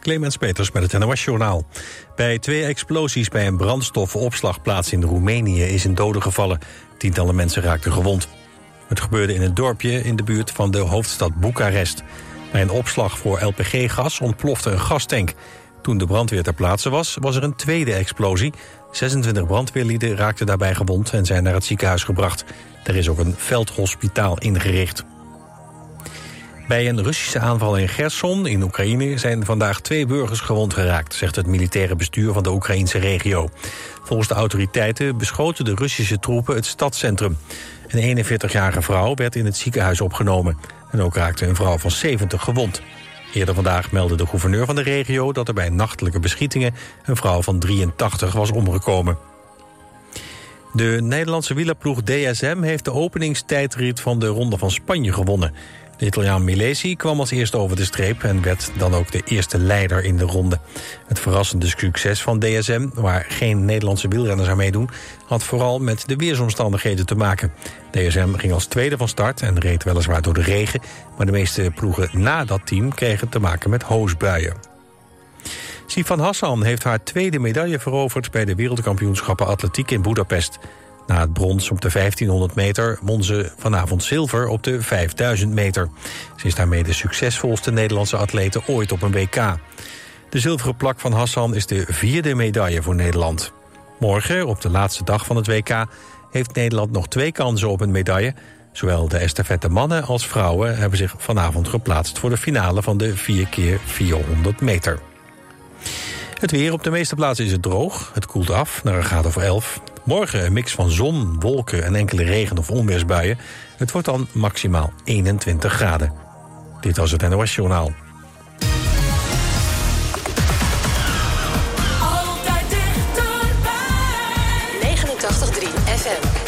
Clemens Peters met het NOS-journaal. Bij twee explosies bij een brandstofopslagplaats in Roemenië is een dode gevallen. Tientallen mensen raakten gewond. Het gebeurde in een dorpje in de buurt van de hoofdstad Boekarest. Bij een opslag voor LPG-gas ontplofte een gastank. Toen de brandweer ter plaatse was, was er een tweede explosie. 26 brandweerlieden raakten daarbij gewond en zijn naar het ziekenhuis gebracht. Er is ook een veldhospitaal ingericht. Bij een Russische aanval in Gerson in Oekraïne zijn vandaag twee burgers gewond geraakt, zegt het militaire bestuur van de Oekraïnse regio. Volgens de autoriteiten beschoten de Russische troepen het stadscentrum. Een 41-jarige vrouw werd in het ziekenhuis opgenomen. En ook raakte een vrouw van 70 gewond. Eerder vandaag meldde de gouverneur van de regio dat er bij nachtelijke beschietingen een vrouw van 83 was omgekomen. De Nederlandse wielerploeg DSM heeft de openingstijdrit van de Ronde van Spanje gewonnen. De Italiaan Milesi kwam als eerste over de streep... en werd dan ook de eerste leider in de ronde. Het verrassende succes van DSM, waar geen Nederlandse wielrenners aan meedoen... had vooral met de weersomstandigheden te maken. DSM ging als tweede van start en reed weliswaar door de regen... maar de meeste ploegen na dat team kregen te maken met hoosbuien. Sifan Hassan heeft haar tweede medaille veroverd... bij de wereldkampioenschappen atletiek in Budapest... Na het brons op de 1500 meter won ze vanavond zilver op de 5000 meter. Ze is daarmee de succesvolste Nederlandse atlete ooit op een WK. De zilveren plak van Hassan is de vierde medaille voor Nederland. Morgen, op de laatste dag van het WK, heeft Nederland nog twee kansen op een medaille. Zowel de estafette mannen als vrouwen hebben zich vanavond geplaatst... voor de finale van de 4 keer 400 meter. Het weer op de meeste plaatsen is het droog. Het koelt af naar een graad of 11. Morgen een mix van zon, wolken en enkele regen- of onweersbuien. Het wordt dan maximaal 21 graden. Dit was het NOS Journaal. Altijd dichterbij. 89.3 FM.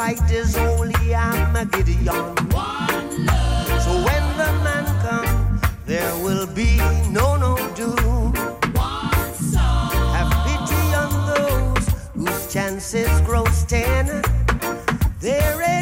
fight is holy Armageddon. One love. So when the man comes, there will be no no doom. One song. Have pity on those whose chances grow ten. There is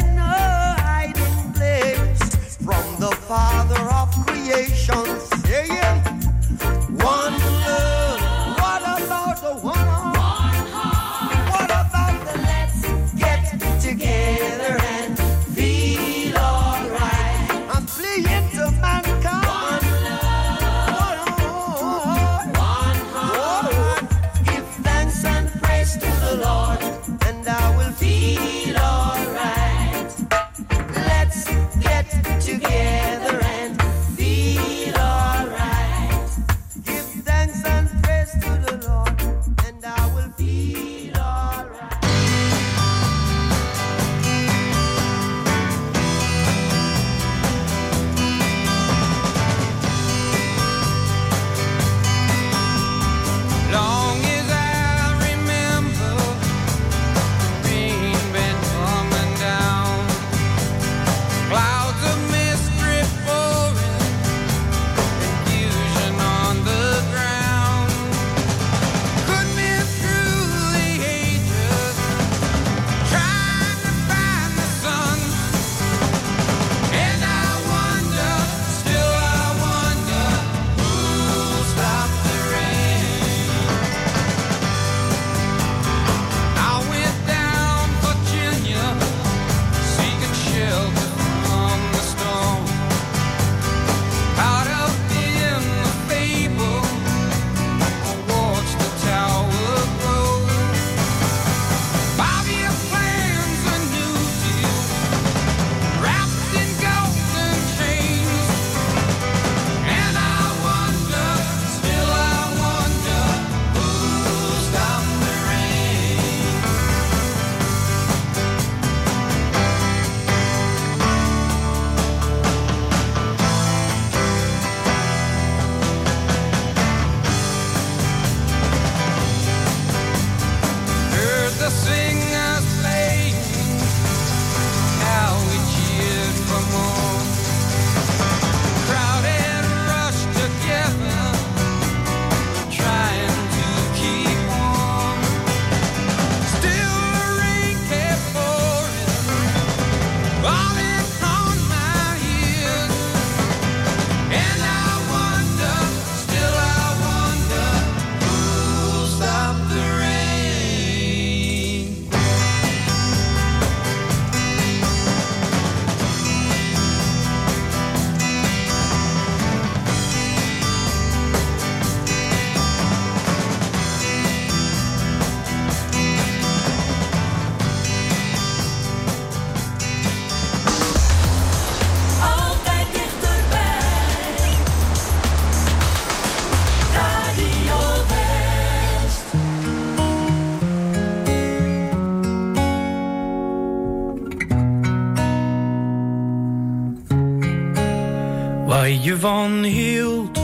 van hield.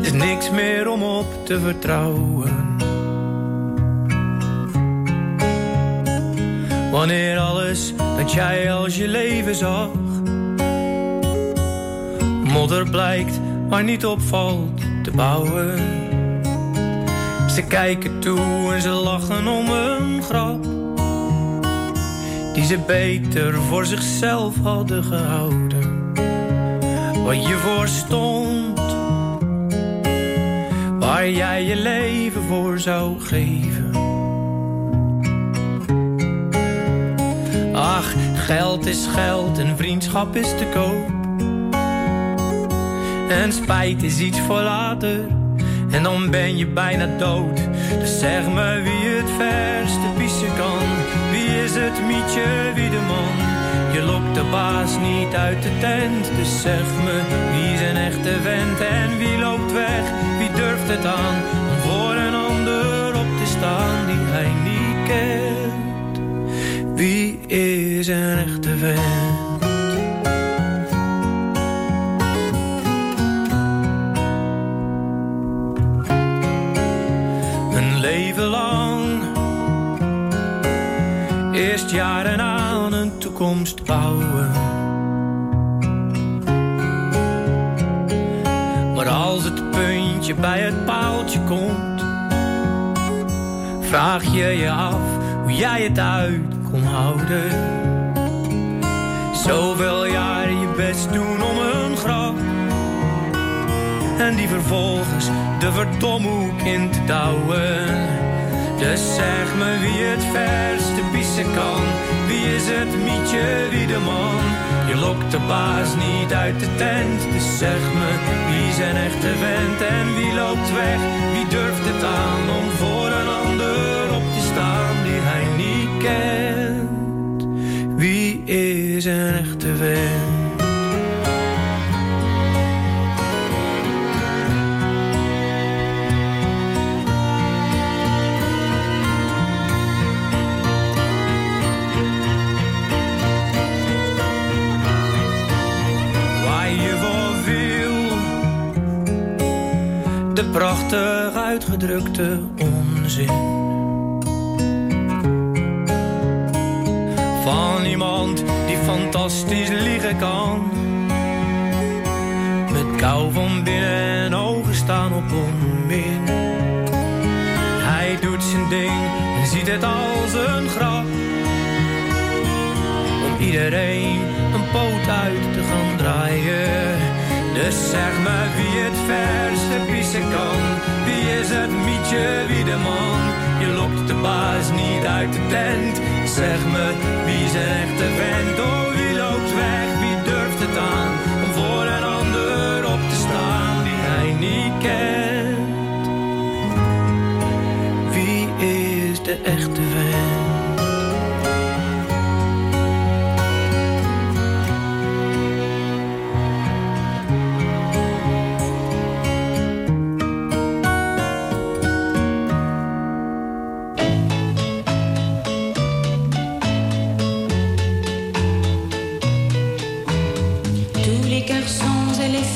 Is niks meer om op te vertrouwen. Wanneer alles dat jij als je leven zag, modder blijkt maar niet opvalt te bouwen. Ze kijken toe en ze lachen om een grap die ze beter voor zichzelf hadden gehouden. Wat je voor stond, waar jij je leven voor zou geven. Ach, geld is geld en vriendschap is te koop. En spijt is iets voor later, en dan ben je bijna dood. Dus zeg me wie het verste pissen kan is het mietje wie de man? Je lokt de baas niet uit de tent, dus zeg me wie is een echte vent en wie loopt weg? Wie durft het aan om voor een ander op te staan die hij niet kent? Wie is een echte vent? Toekomst bouwen. Maar als het puntje bij het paaltje komt, vraag je je af hoe jij het uit kon houden. Zoveel jaren je best doen om een grap. En die vervolgens de verdomhoek in te douwen. Dus zeg me wie het verste pissen kan. Wie is het mietje, wie de man? Je lokt de baas niet uit de tent. Dus zeg me wie zijn echte vent en wie loopt weg? Wie durft het aan om voor een ander op te staan die hij niet kent? Wie is een echte vent? Prachtig uitgedrukte onzin. Van iemand die fantastisch liegen kan. Met kou van binnen en ogen staan op onmin. Hij doet zijn ding en ziet het als een grap. Om iedereen een poot uit te gaan draaien dus zeg me wie het verste kan. Wie is het mietje, wie de man? Je lokt de baas niet uit de tent. Zeg me wie zijn echte vent? Oh, wie loopt weg, wie durft het aan? Om voor een ander op te staan die hij niet kent. Wie is de echte vent?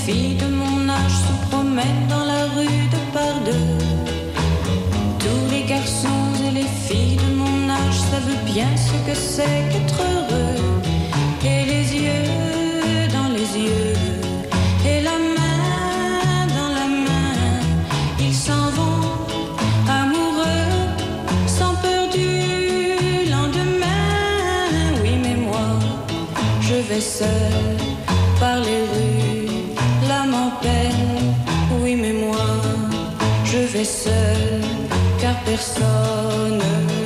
filles de mon âge se promènent dans la rue de par deux. Tous les garçons et les filles de mon âge savent bien ce que c'est qu'être heureux. Et les yeux dans les yeux, et la main dans la main, ils s'en vont. amoureux, sans peur du lendemain. Oui, mais moi, je vais seul seul, car personne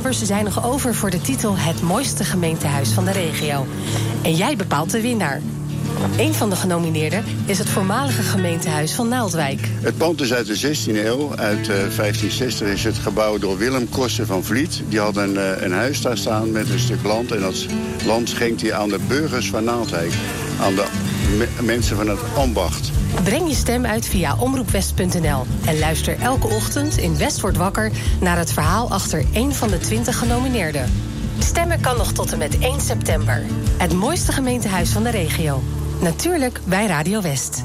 20 kanshebbers zijn nog over voor de titel Het mooiste gemeentehuis van de regio. En jij bepaalt de winnaar. Een van de genomineerden is het voormalige gemeentehuis van Naaldwijk. Het pand is uit de 16e eeuw. Uit eh, 1560 is het gebouwd door Willem Koster van Vliet. Die had een, eh, een huis daar staan met een stuk land. En dat land schenkt hij aan de burgers van Naaldwijk. Aan de me- mensen van het ambacht. Breng je stem uit via omroepwest.nl en luister elke ochtend in West wordt wakker naar het verhaal achter één van de 20 genomineerden. Stemmen kan nog tot en met 1 september. Het mooiste gemeentehuis van de regio. Natuurlijk bij Radio West.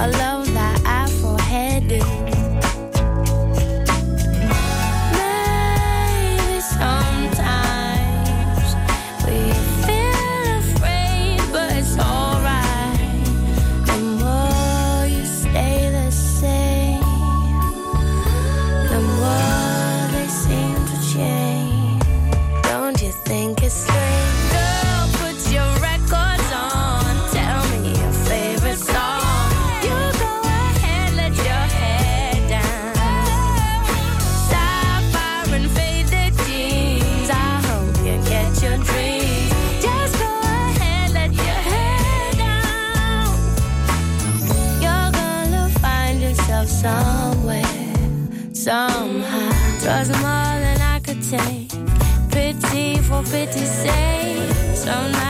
I love so nice.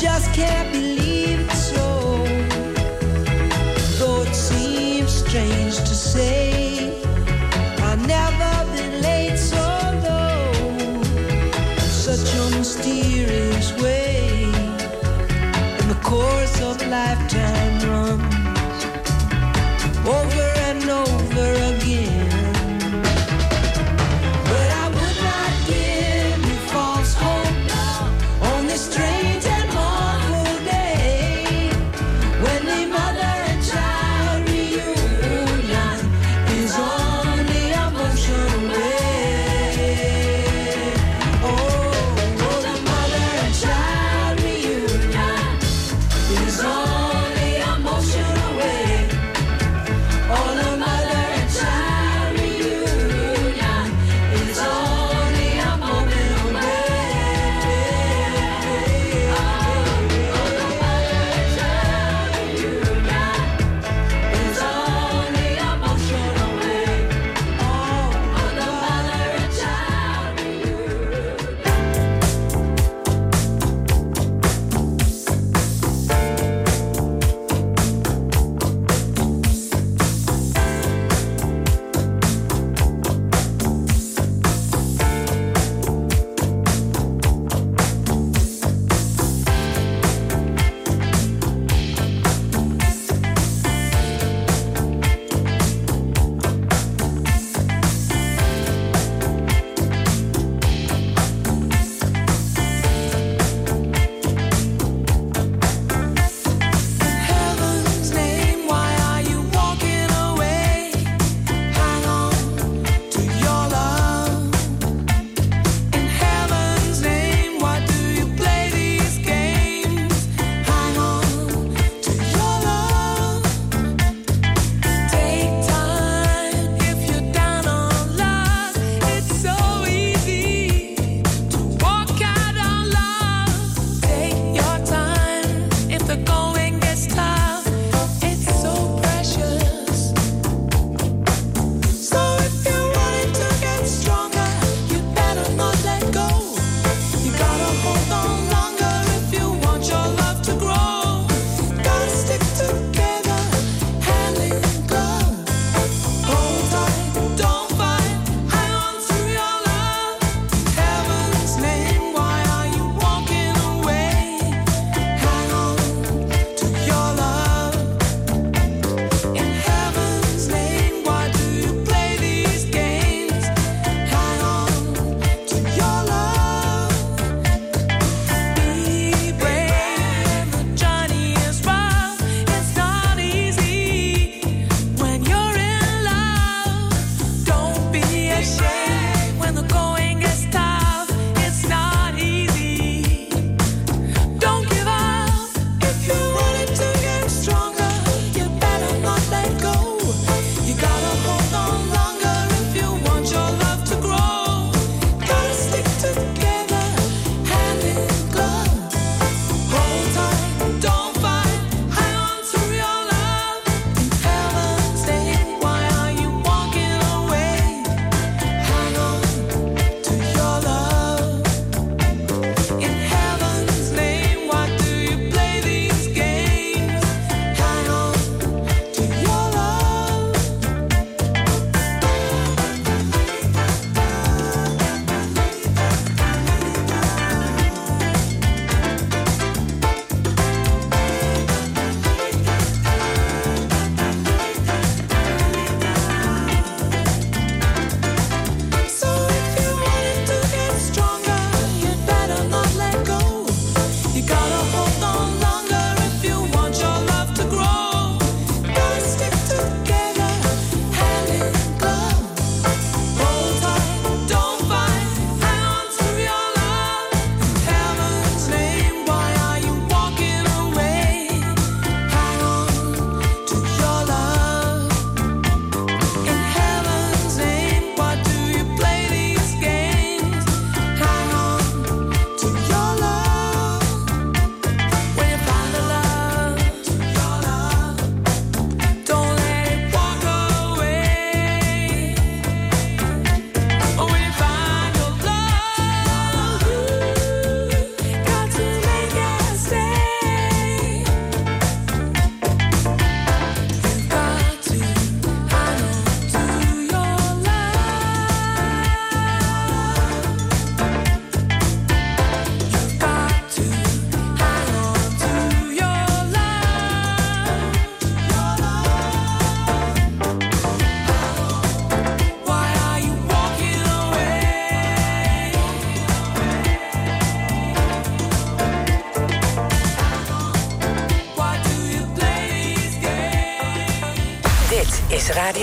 just can't believe it's so. Though it seems strange to say.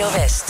Radio West.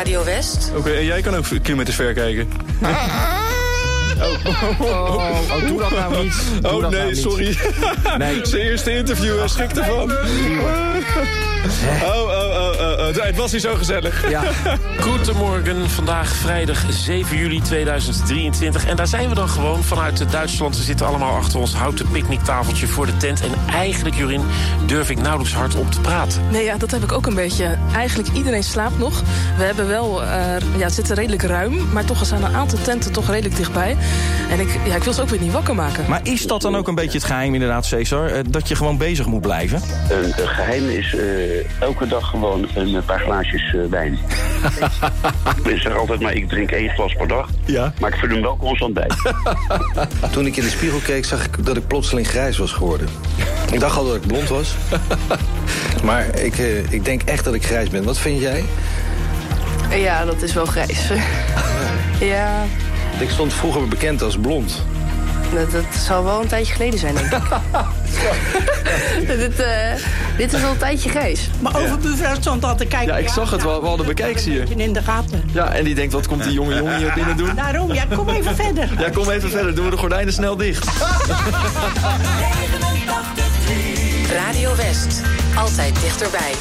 Radio West. Oké, en jij kan ook kilometers ver kijken. Oh, oh, doe dat nou niet. Doe oh nee, nou niet. sorry. Nee. Zijn eerste interview, hij schrikt ervan. Oh, oh, oh, oh, oh. Het was hier zo gezellig. Ja. Goedemorgen, vandaag vrijdag 7 juli 2023. En daar zijn we dan gewoon vanuit Duitsland. Ze zitten allemaal achter ons houten picknicktafeltje voor de tent. En eigenlijk, Jurin, durf ik nauwelijks hard op te praten. Nee, ja, dat heb ik ook een beetje. Eigenlijk iedereen slaapt nog. We hebben wel, eh, ja, het zit redelijk ruim, maar toch zijn een aantal tenten toch redelijk dichtbij. En ik, ja, ik wil ze ook weer niet wakker maken. Maar is dat dan ook een beetje het geheim inderdaad, Cesar? Eh, Dat je gewoon bezig moet blijven? Een, een geheim is eh, elke dag gewoon een paar glaasjes eh, wijn. ik zeg altijd maar, ik drink één glas per dag. Ja. Maar ik vul hem wel constant bij. Toen ik in de spiegel keek, zag ik dat ik plotseling grijs was geworden. Ik dacht al dat ik blond was. Maar ik, eh, ik denk echt dat ik grijs ben. Wat vind jij? Ja, dat is wel grijs. ja, Ik stond vroeger bekend als blond. dat, dat zal wel een tijdje geleden zijn, denk ik. dit, eh, dit is wel een tijdje grijs. Maar overbuurvrouw stond al te kijken. Ja, ik zag het wel. We hadden bekijks hier. In de gaten. Ja, en die denkt, wat komt die jonge jongen hier binnen doen? Daarom, ja, kom even verder. Ja, kom even verder. Doen we de gordijnen snel dicht. Radio West. Altijd dichterbij.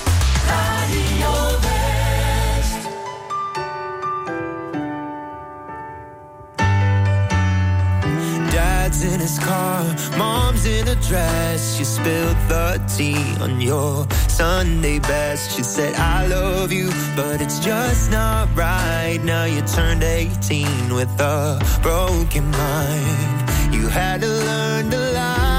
Dad's in his car, mom's in a dress. She spilled the tea on your Sunday best. She said, I love you, but it's just not right. Now you turned 18 with a broken mind. You had to learn to lie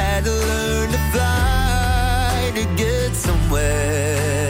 Had to learn to fly to get somewhere.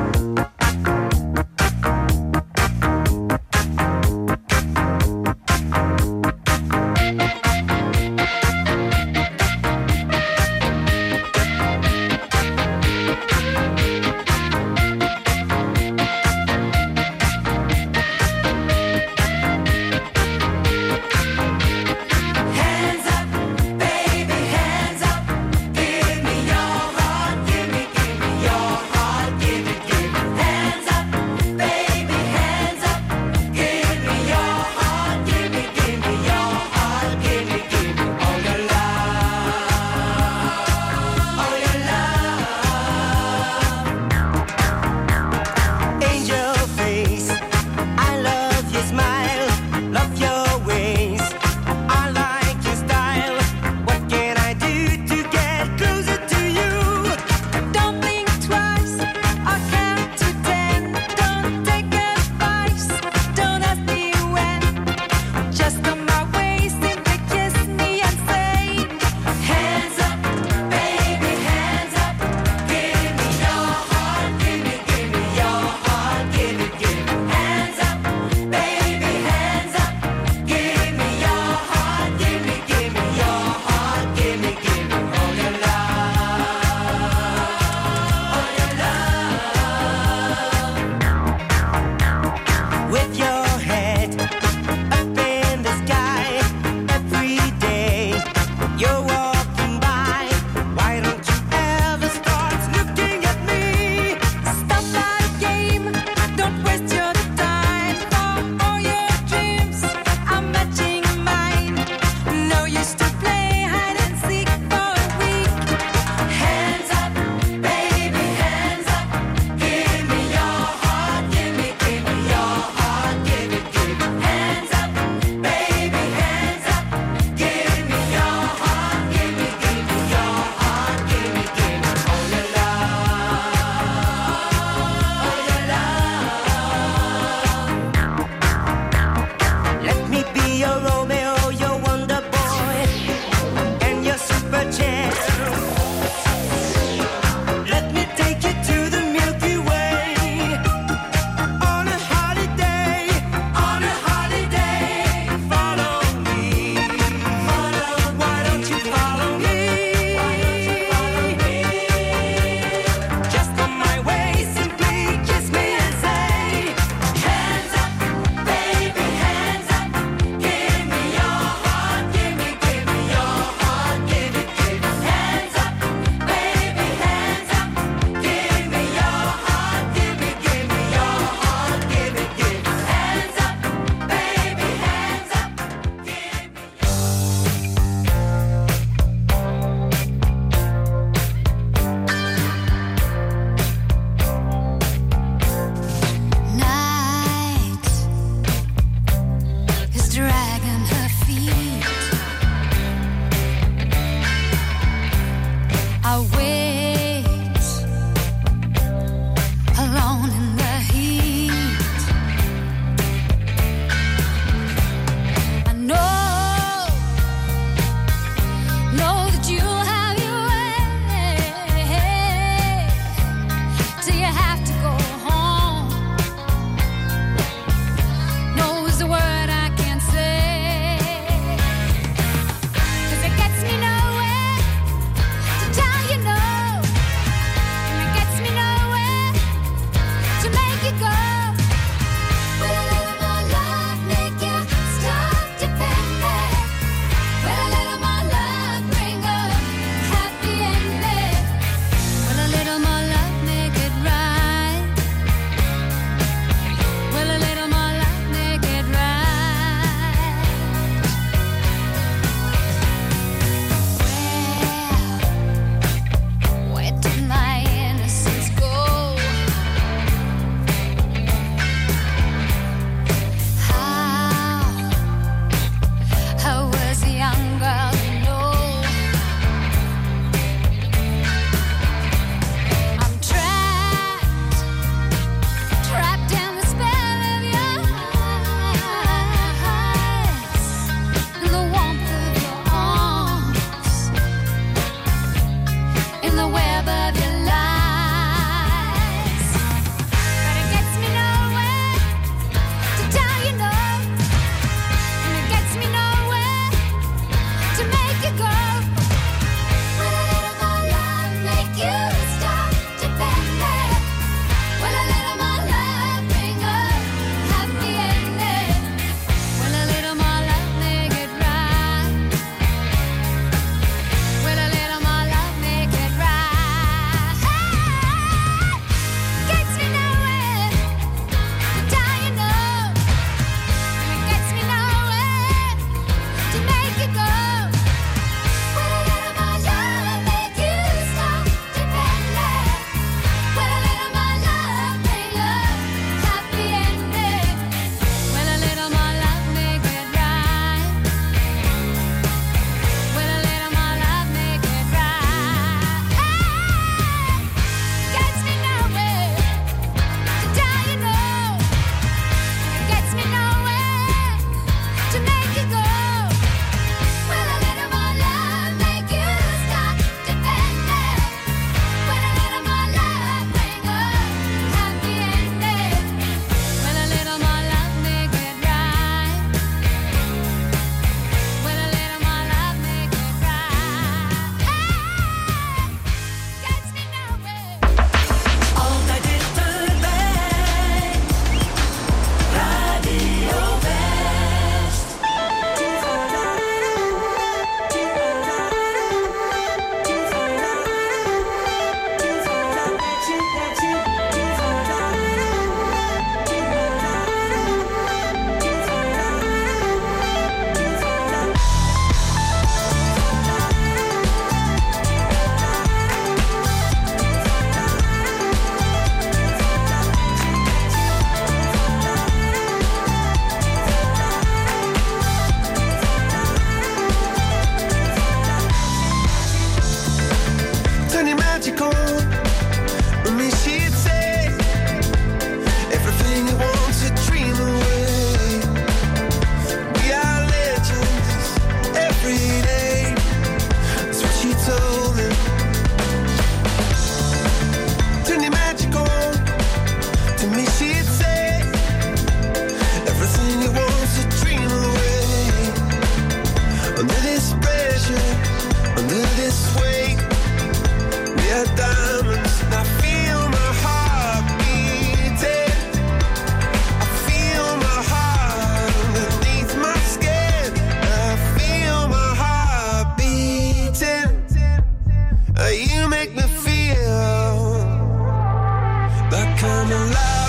I'm alive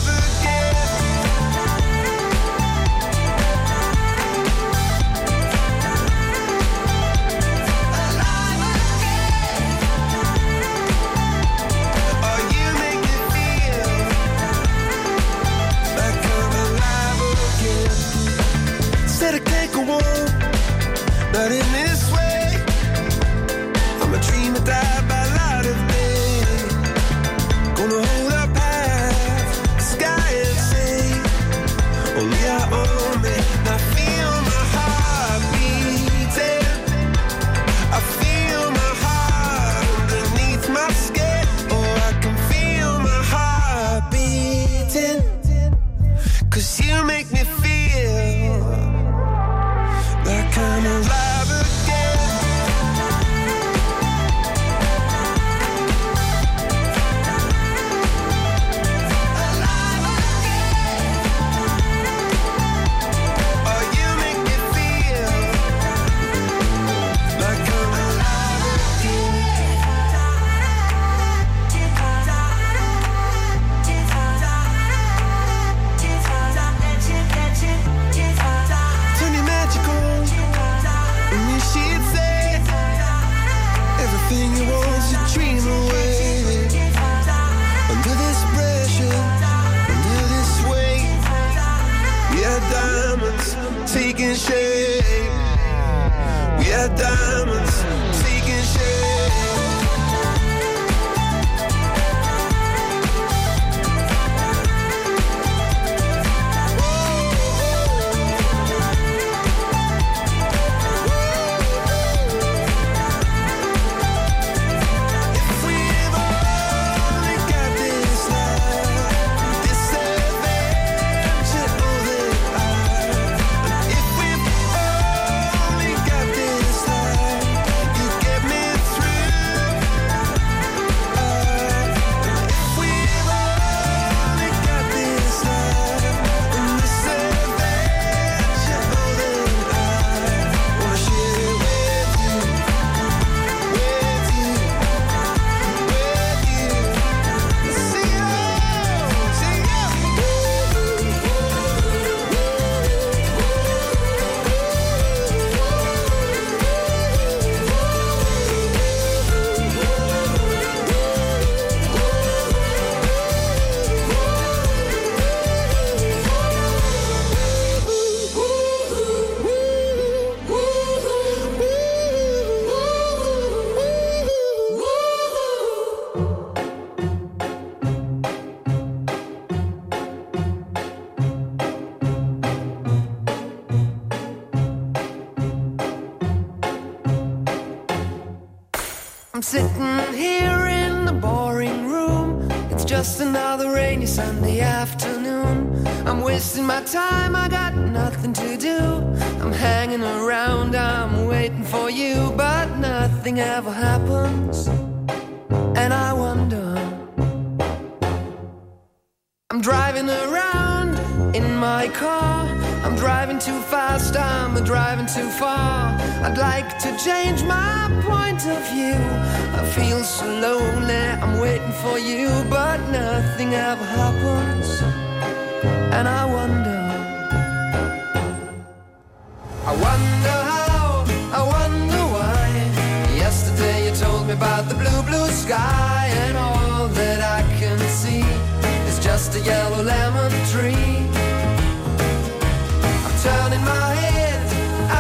nothing ever happens, and I wonder. I'm driving around in my car. I'm driving too fast, I'm driving too far. I'd like to change my point of view. I feel so lonely, I'm waiting for you, but nothing ever happens. And I wonder. the sky and all that I can see is just a yellow lemon tree. I'm turning my head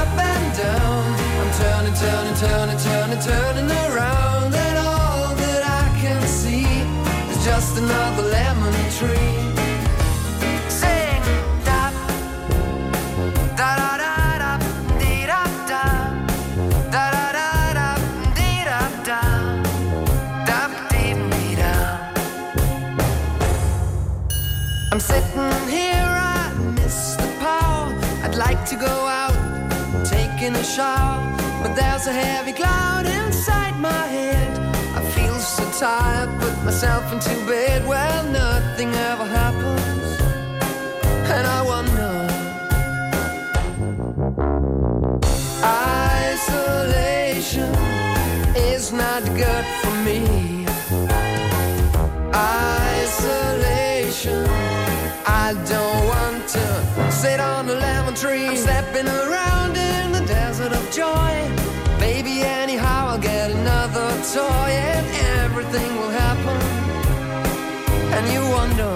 up and down. I'm turning, turning, turning, turning, turning around. And all that I can see is just another lemon tree. and but there's a heavy cloud inside my head. I feel so tired, put myself into bed. Well, nothing ever happens, and I wonder. Isolation is not good for me. Isolation, I don't want to sit on a lemon tree. I'm stepping around joy. Maybe anyhow I'll get another toy and everything will happen. And you wonder.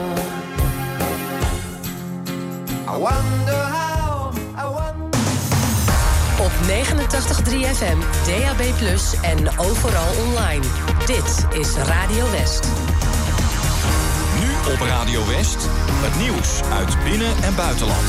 I wonder how. I wonder. Op 89.3 FM, DAB+, en overal online. Dit is Radio West. Nu op Radio West. Het nieuws uit binnen- en buitenland.